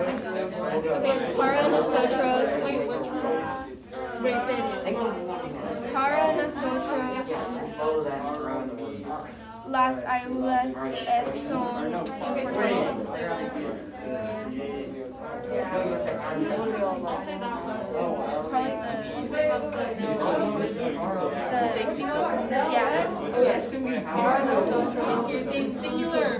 Okay, Para Nosotros. Para Nosotros. Las Ayudas son Yeah. the, Para Nosotros. It's your thing singular.